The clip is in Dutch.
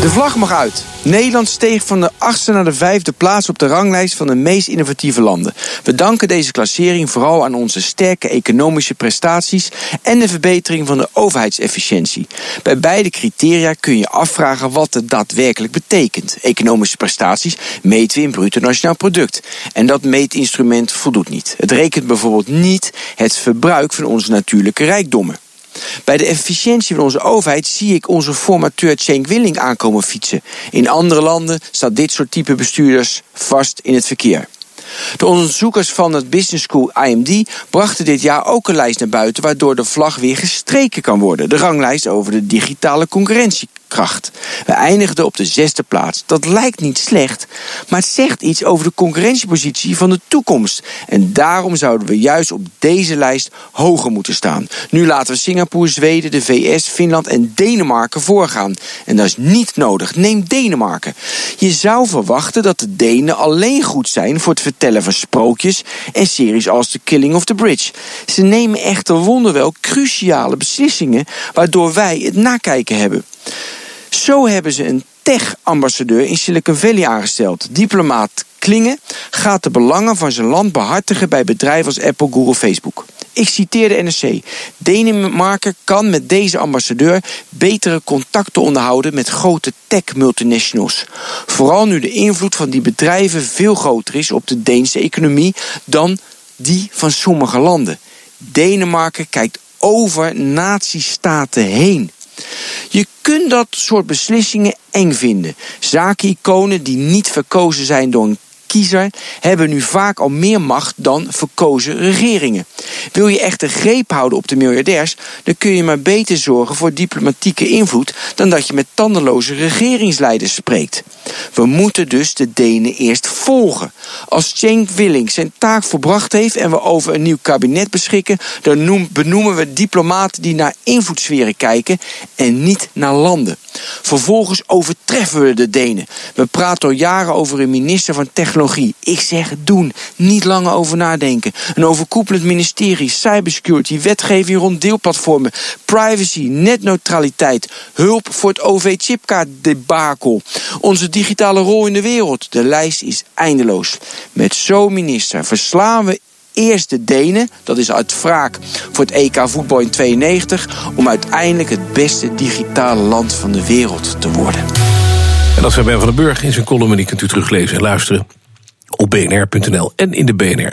De vlag mag uit. Nederland steeg van de achtste naar de vijfde plaats op de ranglijst van de meest innovatieve landen. We danken deze klassering vooral aan onze sterke economische prestaties en de verbetering van de overheidsefficiëntie. Bij beide criteria kun je afvragen wat het daadwerkelijk betekent. Economische prestaties meten we in bruto nationaal product. En dat meetinstrument voldoet niet. Het rekent bijvoorbeeld niet het verbruik van onze natuurlijke rijkdommen. Bij de efficiëntie van onze overheid zie ik onze formateur Cenk Willing aankomen fietsen. In andere landen staat dit soort type bestuurders vast in het verkeer. De onderzoekers van het business school IMD brachten dit jaar ook een lijst naar buiten waardoor de vlag weer gestreken kan worden. De ranglijst over de digitale concurrentie kracht. We eindigden op de zesde plaats. Dat lijkt niet slecht, maar het zegt iets over de concurrentiepositie van de toekomst. En daarom zouden we juist op deze lijst hoger moeten staan. Nu laten we Singapore, Zweden, de VS, Finland en Denemarken voorgaan. En dat is niet nodig. Neem Denemarken. Je zou verwachten dat de Denen alleen goed zijn voor het vertellen van sprookjes en series als The Killing of the Bridge. Ze nemen echter wonderwel cruciale beslissingen waardoor wij het nakijken hebben. Zo hebben ze een tech-ambassadeur in Silicon Valley aangesteld. Diplomaat Klingen gaat de belangen van zijn land behartigen bij bedrijven als Apple, Google, Facebook. Ik citeer de NRC. Denemarken kan met deze ambassadeur betere contacten onderhouden met grote tech-multinationals. Vooral nu de invloed van die bedrijven veel groter is op de Deense economie dan die van sommige landen. Denemarken kijkt over natiestaten heen. Je kunt dat soort beslissingen eng vinden. Zakeniconen die niet verkozen zijn door een kiezer hebben nu vaak al meer macht dan verkozen regeringen. Wil je echt de greep houden op de miljardairs, dan kun je maar beter zorgen voor diplomatieke invloed dan dat je met tandeloze regeringsleiders spreekt. We moeten dus de Denen eerst volgen. Als Cenk Willing zijn taak volbracht heeft en we over een nieuw kabinet beschikken, dan benoemen we diplomaten die naar invloedssferen kijken en niet naar landen. Vervolgens overtreffen we de Denen. We praten al jaren over een minister van Technologie. Ik zeg doen, niet langer over nadenken. Een overkoepelend ministerie, cybersecurity, wetgeving rond deelplatformen, privacy, netneutraliteit, hulp voor het OV-chipkaart-debakel, onze digitale rol in de wereld. De lijst is eindeloos. Met zo'n minister verslaan we eerst de Denen, dat is uit wraak voor het EK voetbal in 92, om uiteindelijk het beste digitale land van de wereld te worden. En dat zei Ben van den Burg in zijn column en die kunt u teruglezen en luisteren op bnr.nl en in de BNR.